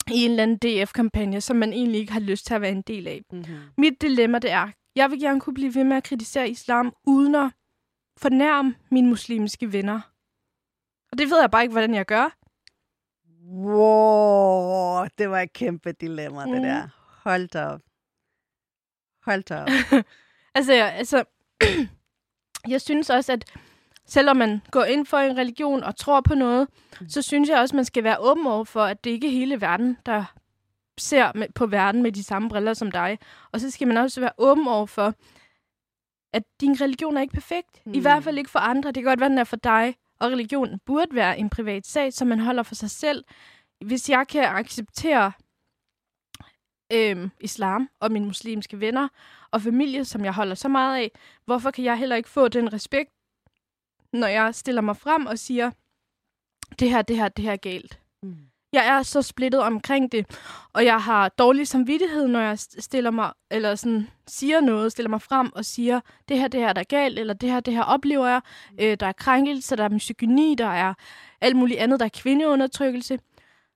i en eller anden DF-kampagne, som man egentlig ikke har lyst til at være en del af. Mm-hmm. Mit dilemma det er, jeg vil gerne kunne blive ved med at kritisere islam, uden at fornærme mine muslimske venner. Og det ved jeg bare ikke, hvordan jeg gør. Wow, det var et kæmpe dilemma, mm. det der. Hold da op. Hold da op. *laughs* Altså, jeg, altså, *clears throat* jeg synes også, at selvom man går ind for en religion og tror på noget, Mm. så synes jeg også, at man skal være åben over for, at det ikke er hele verden, der ser med, på verden med de samme briller som dig. Og så skal man også være åben over for, at din religion er ikke perfekt. Mm. I hvert fald ikke for andre. Det kan godt være, den er for dig. Og religion burde være en privat sag, som man holder for sig selv. Hvis jeg kan acceptere øh, islam og mine muslimske venner og familie, som jeg holder så meget af, hvorfor kan jeg heller ikke få den respekt, når jeg stiller mig frem og siger, det her, det her, det her er galt. Mm. Jeg er så splittet omkring det, og jeg har dårlig samvittighed, når jeg st- stiller mig, eller sådan siger noget, stiller mig frem og siger, det her, det her, der er galt, eller det her, det her oplever jeg. Øh, der er krænkelse, der er misogyni, der er alt muligt andet, der er kvindeundertrykkelse.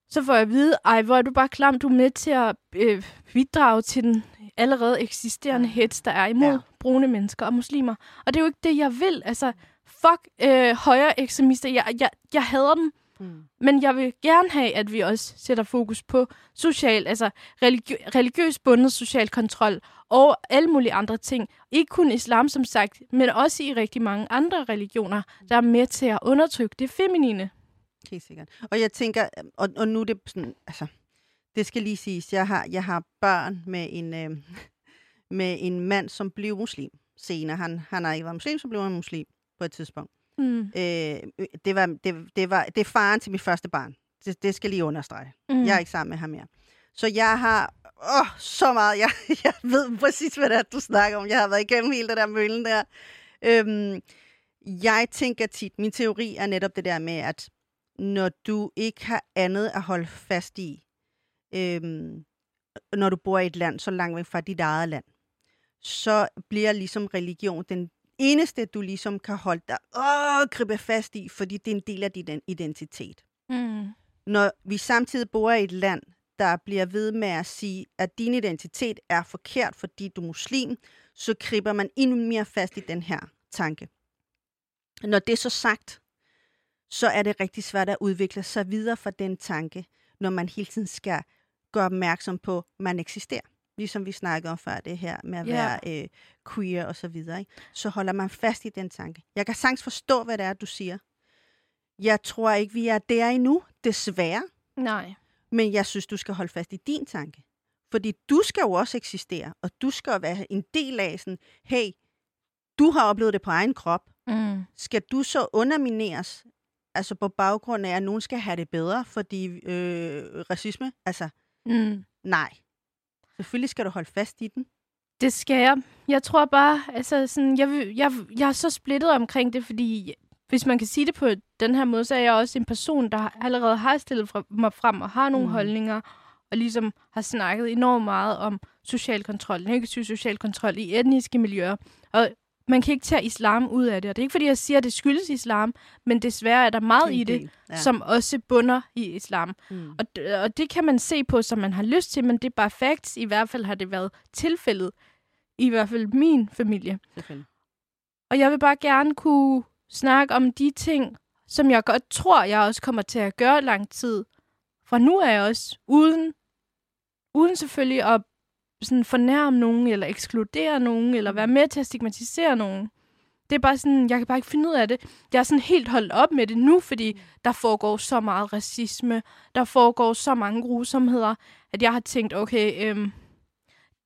Så får jeg at vide, ej, hvor er du bare klam, du er med til at øh, bidrage til den allerede eksisterende hets, der er imod ja. brune mennesker og muslimer. Og det er jo ikke det, jeg vil. Altså, fuck øh, højre ekstremister. Jeg, jeg, jeg hader dem. Mm. Men jeg vil gerne have, at vi også sætter fokus på social, altså religi- religiøs bundet social kontrol og alle mulige andre ting. Ikke kun islam, som sagt, men også i rigtig mange andre religioner, der er med til at undertrykke det feminine. Helt sikkert. Og jeg tænker, og, og nu er det sådan, altså, det skal lige siges, jeg har, jeg har børn med en, øh, med en mand, som blev muslim senere. Han, han har ikke været muslim, så blev han muslim på et tidspunkt. Mm. Øh, det, var, det, det, var, det er faren til mit første barn. Det, det skal lige understrege. Mm. Jeg er ikke sammen med ham mere. Så jeg har åh, så meget. Jeg, *laughs* jeg ved præcis, hvad det er, du snakker om. Jeg har været igennem hele det der møllen der. Øhm, jeg tænker tit, min teori er netop det der med, at når du ikke har andet at holde fast i, øhm, når du bor i et land så langt væk fra dit eget land, så bliver ligesom religion den eneste, du ligesom kan holde dig åh, gribe fast i, fordi det er en del af din identitet Mm. når vi samtidig bor i et land, der bliver ved med at sige, at din identitet er forkert, fordi du er muslim, så griber man endnu mere fast i den her tanke. Når det er så sagt, så er det rigtig svært at udvikle sig videre fra den tanke, når man hele tiden skal gøre opmærksom på, at man eksisterer. Ligesom vi snakkede om før, det her med at Ja. være øh, queer og så videre. Ikke? Så holder man fast i den tanke. Jeg kan sagtens forstå, hvad det er, du siger. Jeg tror ikke, vi er der endnu, desværre. Nej. Men jeg synes, du skal holde fast i din tanke. Fordi du skal jo også eksistere, og du skal jo være en del af sådan, hey, du har oplevet det på egen krop. Mm. Skal du så undermineres, altså på baggrund af, at nogen skal have det bedre, fordi øh, racisme? Altså, Mm. nej. Selvfølgelig skal du holde fast i den. Det skal jeg. Jeg tror bare, altså sådan, jeg, jeg, jeg er så splittet omkring det, fordi hvis man kan sige det på den her måde, så er jeg også en person, der allerede har stillet fra, mig frem og har nogle mm. holdninger, og ligesom har snakket enormt meget om social kontrol, negativ social kontrol i etniske miljøer. Og man kan ikke tage islam ud af det, og det er ikke fordi, jeg siger, at det skyldes islam, men desværre er der meget i det, Ja. som også bunder i islam. Mm. Og, og det kan man se på, som man har lyst til, men det er bare facts. I hvert fald har det været tilfældet. I hvert fald min familie. Og jeg vil bare gerne kunne snakke om de ting, som jeg godt tror, jeg også kommer til at gøre lang tid. Fra nu af også, uden, uden selvfølgelig at sådan fornærme nogen, eller ekskludere nogen, eller være med til at stigmatisere nogen. Det er bare sådan, jeg kan bare ikke finde ud af det. Jeg er sådan helt holdt op med det nu, fordi der foregår så meget racisme, der foregår så mange grusomheder, at jeg har tænkt, okay, øhm,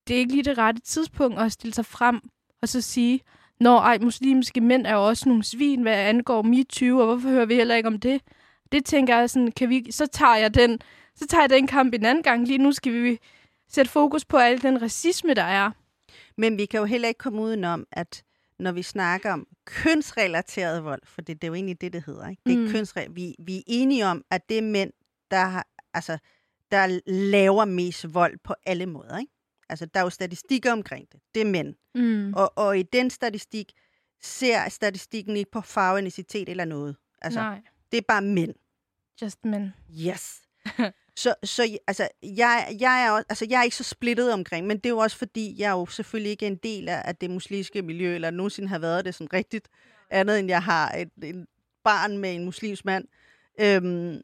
det er ikke lige det rette tidspunkt at stille sig frem og så sige, Nå, ej, muslimske mænd er jo også nogle svin, hvad angår MeToo, og hvorfor hører vi heller ikke om det? Det tænker jeg sådan, kan vi, så tager jeg den, så tager jeg den kamp en anden gang. Lige nu skal vi sætte fokus på al den racisme, der er. Men vi kan jo heller ikke komme udenom, at når vi snakker om kønsrelateret vold, for det, det er jo egentlig det, det hedder. Ikke? Det er Mm. kønsre- vi, vi er enige om, at det er mænd, der, har, altså, der laver mest vold på alle måder. Ikke? Altså, der er jo statistikker omkring det. Det er mænd. Mm. Og, og i den statistik ser statistikken ikke på farve, etnicitet eller noget. Altså, Nej, det er bare mænd. just men. Yes. *laughs* så, så altså, jeg, jeg, er også, altså, jeg er ikke så splittet omkring, men det er jo også fordi, jeg er jo selvfølgelig ikke en del af, det muslimske miljø, eller nogensinde har været det sådan rigtigt, andet end jeg har et, et barn med en muslimsk mand. Øhm,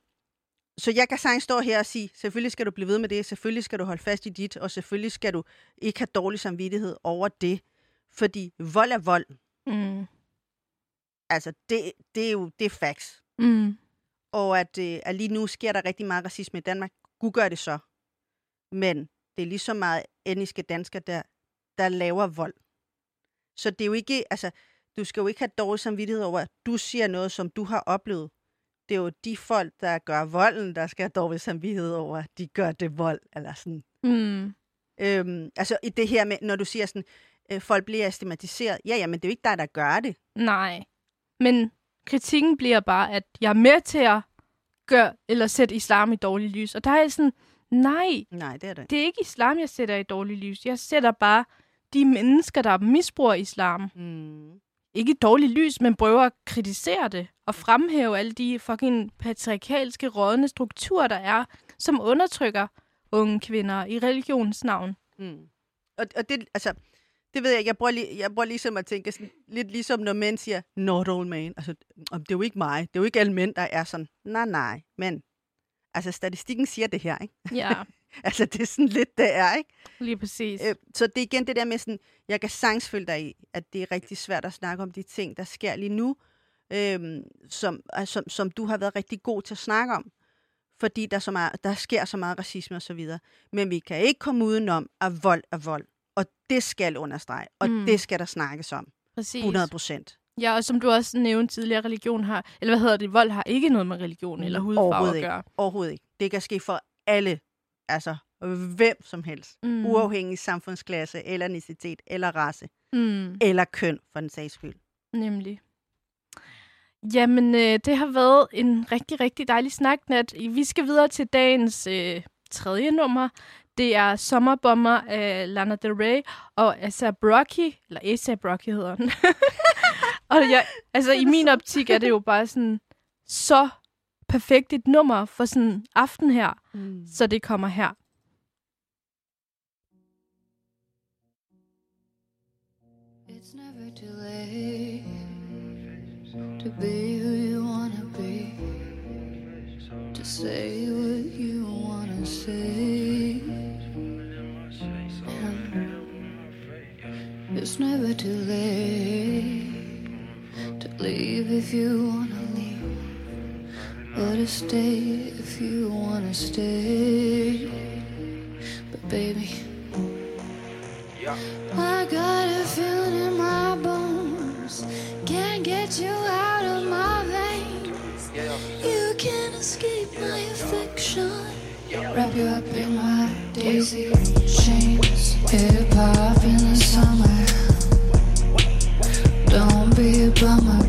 så jeg kan sagtens stå her og sige, selvfølgelig skal du blive ved med det, selvfølgelig skal du holde fast i dit, og selvfølgelig skal du ikke have dårlig samvittighed over det, fordi vold er vold. Mm. Altså, det, det er jo det er facts. Mm. Og at, øh, at lige nu sker der rigtig meget racisme i Danmark. Gud gør det så. Men det er lige så meget etniske danskere, der, der laver vold. Så det er jo ikke, altså, du skal jo ikke have dårlig samvittighed over, at du siger noget, som du har oplevet. Det er jo de folk, der gør volden, der skal have dårlig samvittighed over, at de gør det vold, eller sådan. Mm. Øhm, altså i det her med, når du siger sådan, øh, folk bliver stigmatiseret. Ja, ja, men det er jo ikke dig, der gør det. Nej. Men kritikken bliver bare, at jeg er med til at gøre, eller sætte islam i dårlig lys. Og der er jeg sådan, nej, Nej, det er det ikke. det er ikke islam, jeg sætter i dårlig lys. Jeg sætter bare de mennesker, der misbruger islam. Mm. Ikke i dårlig lys, men prøver at kritisere det. Og fremhæve alle de fucking patriarkalske, rådne strukturer, der er, som undertrykker unge kvinder i religionens navn. Mm. Og, og det, altså, det ved jeg, jeg bruger, lige, jeg bruger ligesom at tænke sådan, lidt ligesom når mænd siger, not all men. Altså, om det er jo ikke mig. Det er jo ikke alle mænd, der er sådan, nej, nej, men. Altså, statistikken siger det her, ikke? Ja, *laughs* Altså, det er sådan lidt, det er, ikke? lige præcis. Øh, så det er igen det der med sådan, jeg kan sagtens følge dig i, at det er rigtig svært at snakke om de ting, der sker lige nu, øhm, som, altså, som, som du har været rigtig god til at snakke om. Fordi der, er så meget, der sker så meget racisme og så videre. Men vi kan ikke komme udenom, at vold er vold. Og det skal understrege, og Mm. det skal der snakkes om. præcis. 100 procent. Ja, og som du også nævnte tidligere, religion har, eller hvad hedder det, vold har ikke noget med religion eller hudfarve at ikke. gøre. Overhovedet ikke. Det kan ske for alle. Altså, hvem som helst. Mm. Uafhængig samfundsklasse, eller etnicitet, eller race, Mm, eller køn, for den sags skyld. nemlig. Jamen, øh, det har været en rigtig, rigtig dejlig snak, Nat. Vi skal videre til dagens øh, tredje nummer. Det er Sommerbomber af Lana Del Rey og Asa Brocky, eller Asa Brocky hedder den. *laughs* og jeg, altså, i min optik er det jo bare sådan så perfekt et nummer for sådan en aften her. Mm. Så det kommer her. It's never too late to be who you wanna be, to say what you wanna Yeah. It's never too late to leave if you wanna leave. or to stay if you wanna stay. But baby, I got a feeling in my bones, can't get you out of my veins. You can't escape my affection. Wrap you up in my daisy chains. Hip hop in the summer. Don't be a bummer,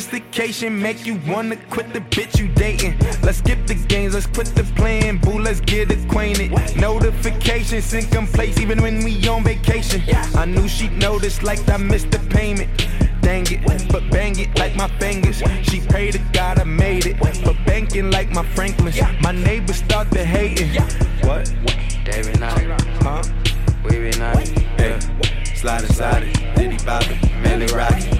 sophistication make you wanna quit the bitch you dating. Let's skip the games, let's quit the playing, boo, let's get acquainted. Notifications in place even when we on vacation. I knew she'd notice like I missed the payment. Dang it, but bang it like my fingers. She prayed to God I made it, but banking like my Franklins. My neighbors start to hating. What? David Knight, Huh? we be nice. Hey, slide inside it, Diddy Bobby, Millie Rocky. She just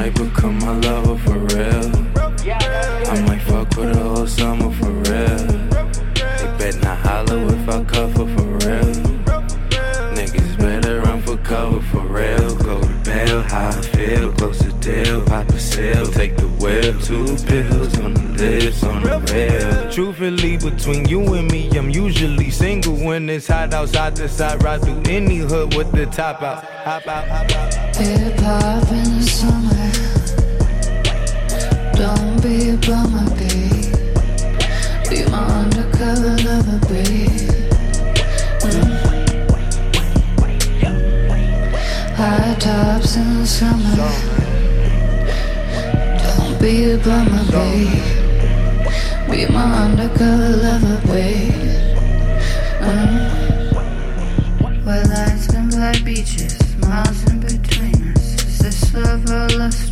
might become my lover for real. I might fuck with her all summer for real. They bet not holler if I cover for real. Niggas better run for cover for real. Go to bail, how I feel, close to deal, pop a sale, take the wheel. Two pills on on the rail. Truthfully, between you and me, I'm usually single when it's hot outside. Decide ride through any hood with the top out. Hop out, hop out. Hip hop in the summer. Don't be a bummer, babe. Be my undercover lover, babe. Mm. High tops in the summer. Don't be a bummer, babe. Be my undercover lover, babe. Mm. White lights and black beaches, miles in between us. Is this love or lust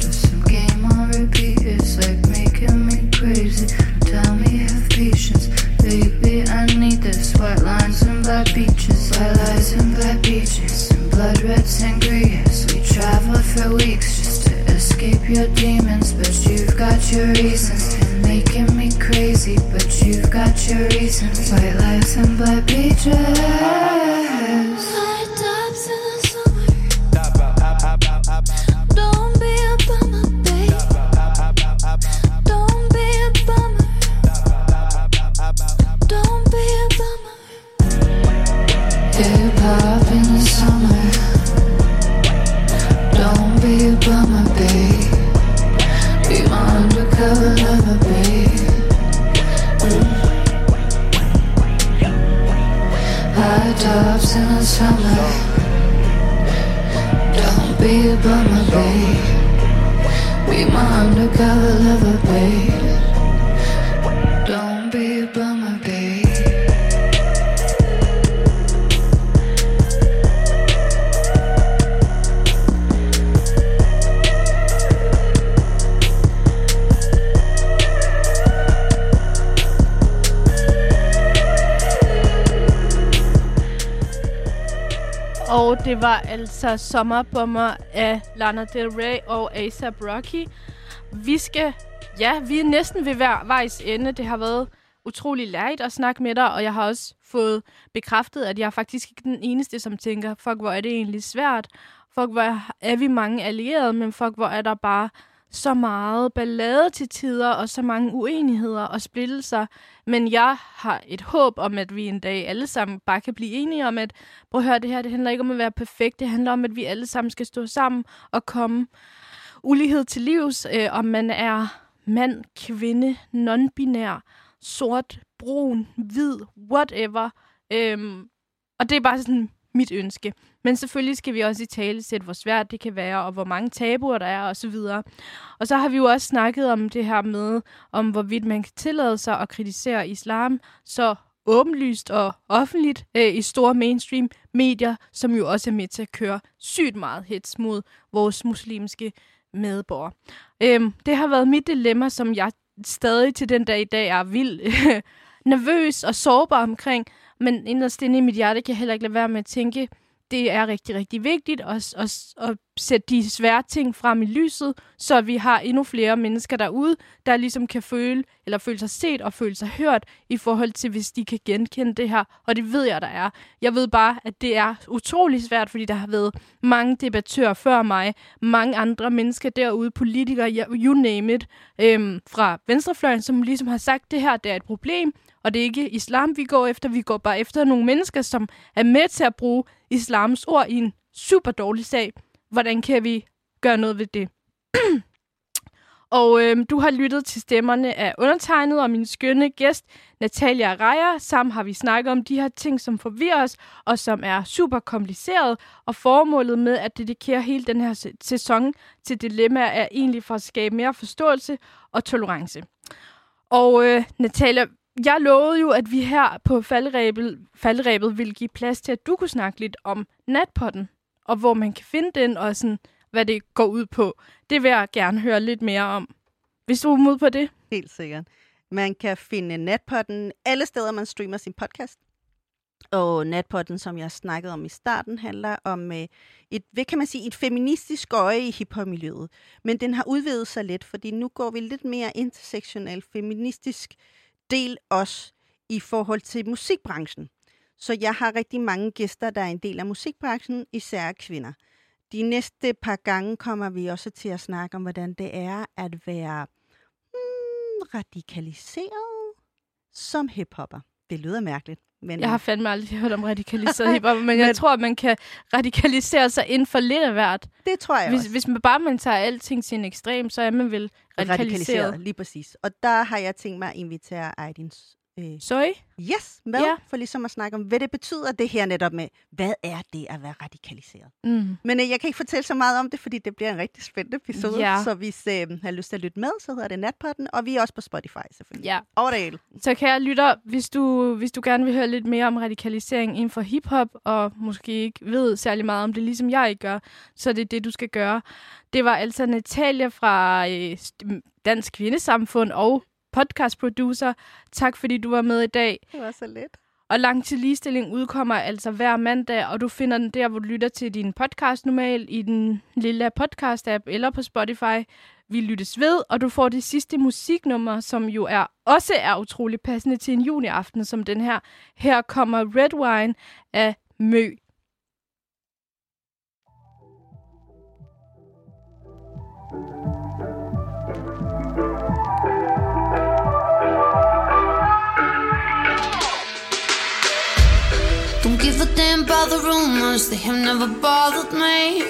altså Sommerbomber af Lana Del Rey og ASAP Rocky. Vi skal... Ja, vi er næsten ved hver vejs ende. Det har været utrolig lærigt at snakke med dig, og jeg har også fået bekræftet, at jeg er faktisk ikke den eneste, som tænker, fuck, hvor er det egentlig svært. Fuck, hvor er vi mange allierede, men fuck, hvor er der bare så meget ballade til tider, og så mange uenigheder og splittelser. Men jeg har et håb om, at vi en dag alle sammen bare kan blive enige om, at prøv at høre, det her det handler ikke om at være perfekt. Det handler om, at vi alle sammen skal stå sammen og komme ulighed til livs. Øh, om man er mand, kvinde, non-binær, sort, brun, hvid, whatever. Øhm, og det er bare sådan mit ønske. Men selvfølgelig skal vi også i tale sætte, hvor svært det kan være, og hvor mange tabuer der er, og så videre. Og så har vi jo også snakket om det her med, om hvorvidt man kan tillade sig at kritisere islam så åbenlyst og offentligt øh, i store mainstream medier, som jo også er med til at køre sygt meget hets mod vores muslimske medborgere. Øhm, det har været mit dilemma, som jeg stadig til den dag i dag er vild *laughs* nervøs og sårbar omkring, men inderst inde i mit hjerte kan jeg heller ikke lade være med at tænke, det er rigtig, rigtig vigtigt at, at, at sætte de svære ting frem i lyset, så vi har endnu flere mennesker derude, der ligesom kan føle, eller føle sig set og føle sig hørt i forhold til, hvis de kan genkende det her. Og det ved jeg, der er. Jeg ved bare, at det er utrolig svært, fordi der har været mange debattører før mig, mange andre mennesker derude, politikere, you name it, øhm, fra venstrefløjen, som ligesom har sagt, at det her det er et problem, og det er ikke islam, vi går efter. Vi går bare efter nogle mennesker, som er med til at bruge islams ord i en super dårlig sag. Hvordan kan vi gøre noget ved det? *clears throat* og øhm, du har lyttet til stemmerne af undertegnet og min skønne gæst, Natalia Rejer. Sammen har vi snakket om de her ting, som forvirrer os, og som er super kompliceret. Og formålet med at dedikere hele den her sæson til dilemmaer er egentlig for at skabe mere forståelse og tolerance. Og øh, Natalia, jeg lovede jo, at vi her på faldrebet, faldrebet ville give plads til, at du kunne snakke lidt om natpotten, og hvor man kan finde den, og sådan, hvad det går ud på. Det vil jeg gerne høre lidt mere om. Hvis du er mod på det? Helt sikkert. Man kan finde natpotten alle steder, man streamer sin podcast. Og natpotten, som jeg snakkede om i starten, handler om øh, et, hvad kan man sige, et feministisk øje i hiphop-miljøet. Men den har udvidet sig lidt, fordi nu går vi lidt mere intersektionelt feministisk del også i forhold til musikbranchen. Så jeg har rigtig mange gæster, der er en del af musikbranchen, især kvinder. De næste par gange kommer vi også til at snakke om, hvordan det er at være hmm, radikaliseret som hiphopper. Det lyder mærkeligt. Men... Jeg har fandme aldrig hørt om radikaliseret *laughs* hiphop, men jeg tror, at man kan radikalisere sig inden for lidt af hvert. Det tror jeg hvis, også. Hvis man bare man tager alting til en ekstrem, så er man vel radikaliseret. radikaliseret. Lige præcis. Og der har jeg tænkt mig at invitere Aydin øh, Soy? Yes, med, ja. for ligesom at snakke om, hvad det betyder det her netop med, hvad er det at være radikaliseret? Mm. Men øh, jeg kan ikke fortælle så meget om det, fordi det bliver en rigtig spændende episode, ja. så hvis øh, har lyst til at lytte med, så hedder det Natpotten, og vi er også på Spotify selvfølgelig. Ja. Over det hele. Så kan jeg lytte, hvis du, hvis du gerne vil høre lidt mere om radikalisering inden for hiphop, og måske ikke ved særlig meget om det, ligesom jeg ikke gør, så det er det, du skal gøre. Det var altså Natalia fra øh, Dansk Kvindesamfund og podcast producer. Tak fordi du var med i dag. Det var så lidt. Og Langt til Ligestilling udkommer altså hver mandag, og du finder den der, hvor du lytter til din podcast normalt, i den lille podcast-app eller på Spotify. Vi lyttes ved, og du får det sidste musiknummer, som jo er også er utrolig passende til en juniaften som den her. Her kommer Red Wine af Mø. Give a damn about the rumors, they have never bothered me.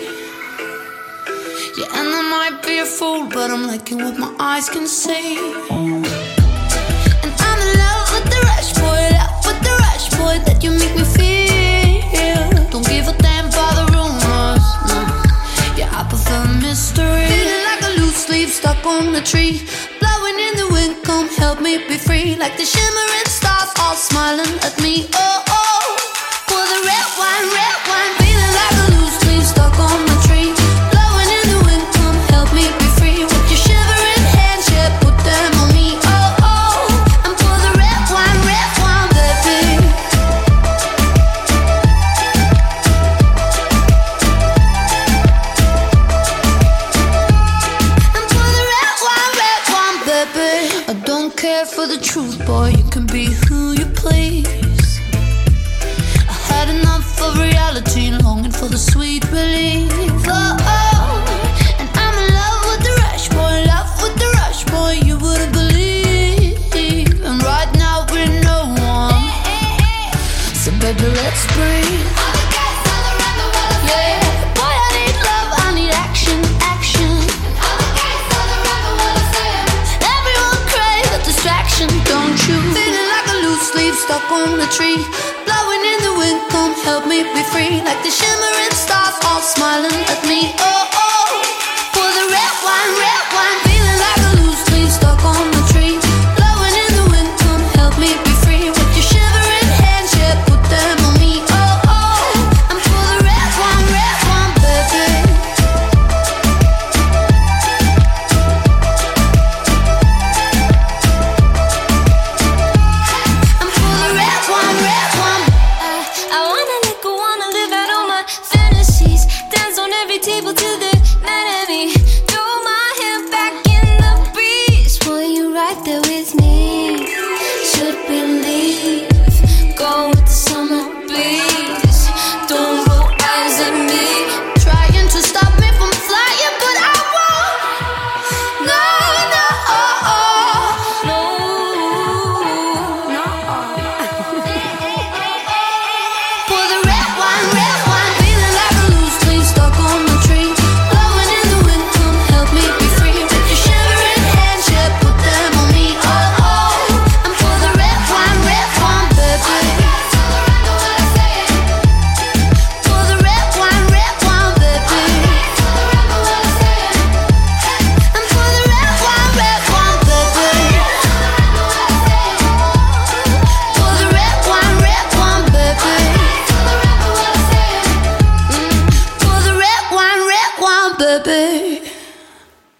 Yeah, and I might be a fool, but I'm liking what my eyes can see. And I'm in love with the rush boy, love with the rush boy that you make me feel. Don't give a damn about the rumors, no. Yeah, I prefer mystery. Feeling like a loose leaf stuck on a tree. Blowing in the wind, come help me be free. Like the shimmering stars all smiling at me. Oh, oh. for stuck on a tree. Blowing in the wind, come help me be free. Like the shimmering stars all smiling at me. Oh, oh. For the red wine, red wine. Feeling like a loose leaf stuck on